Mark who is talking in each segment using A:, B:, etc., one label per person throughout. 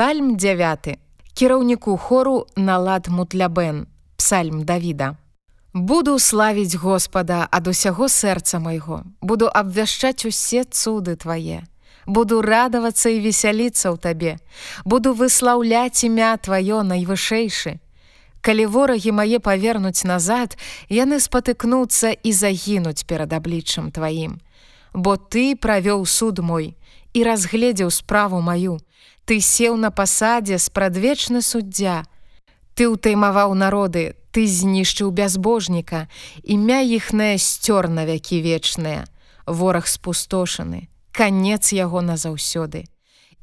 A: Псальм 9 кіраўніку хору налад мутлябен псальм Давіда. Буду славіць Господа ад усяго сэрца майго. Буду абвяшчаць усе цуды твае. Буду радавацца і весяліцца ў табе. Буду выслаўляць імя тваё найвышэйшы. Калі ворагі мае павернуць назад яны спатыкнуцца і загінуць перад абліччам тваім. Бо ты правёў суд мой і разгледзеў справу маю ты сеў на пасадзе спрадвечны суддзя ты ўтаймаваў народы ты знішчыў бязбожніка. Імя іхнае сцёр на вякі вечныя. Вораг спустошаны канец яго назаўсёды.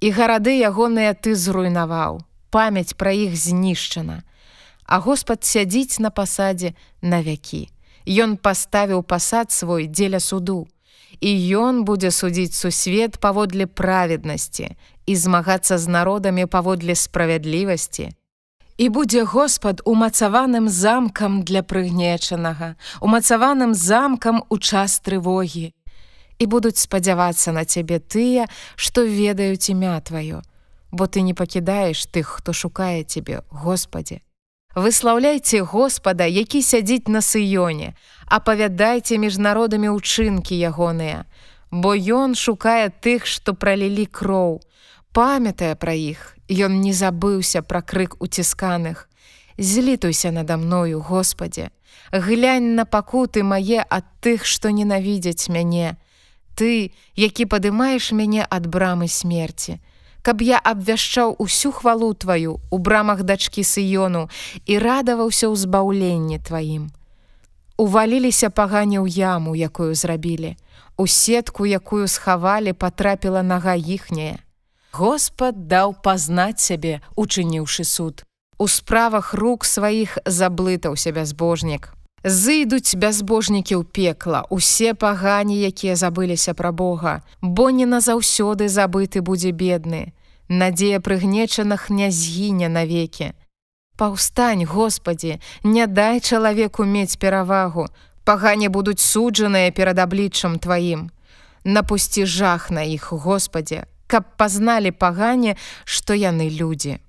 A: І гарады ягоныя ты зруйнаваў памяць пра іх знішчана. А Господ сядзіць на пасадзе на вякі. Ён паставіў пасад свой дзеля суду і ён будзе судзіць сусвет паводле праведнасці і змагацца з народамі паводле справядлівасці І будзе Господ умацаваным замкам для прыгнечанага, умацаваным замкам у час трывогі. І будуць спадзявацца на цябе тыя, што ведаюць імя тваё, бо ты не пакідаеш тых, хто шукае цябе, Господі. Выслаўляйце Господа, які сядзіць на сыёне, апавядайце між народамі ўчынкі ягоныя, Бо ён шукае тых, што пралілі кроў, памятае пра іх, Ён не забыўся пра крык уцісканых. Злітуйся надо мною, Господе, Глянь на пакуты мае ад тых, што ненавідзяць мяне. Ты, які падымаеш мяне ад брамы смерці, каб я абвяшчаў усю хвалу тваю у брамах дачкі сыёну і радаваўся ў збаўленні тваім. Уваліліся пагані ў яму, якую зрабілі. У сетку, якую схавалі, патрапіла нага іхняя. Господ даў пазнаць сябе, учыніўшы суд. У справах рук сваіх заблытаўся бязбожнік. Зыйдуць бязбожнікі ў пекла, усе пагані, якія забыліся пра Бога, бо не назаўсёды забыты будзе бедны. Надзея прыгнечаных не згіне навекі. Паўстань, Господі, не дай чалавеку мець перавагу, Пагане будуць суджаныя перад абліччам тваім. Напусці жах на іх, Господі, каб пазналі пагане, што яны людзі.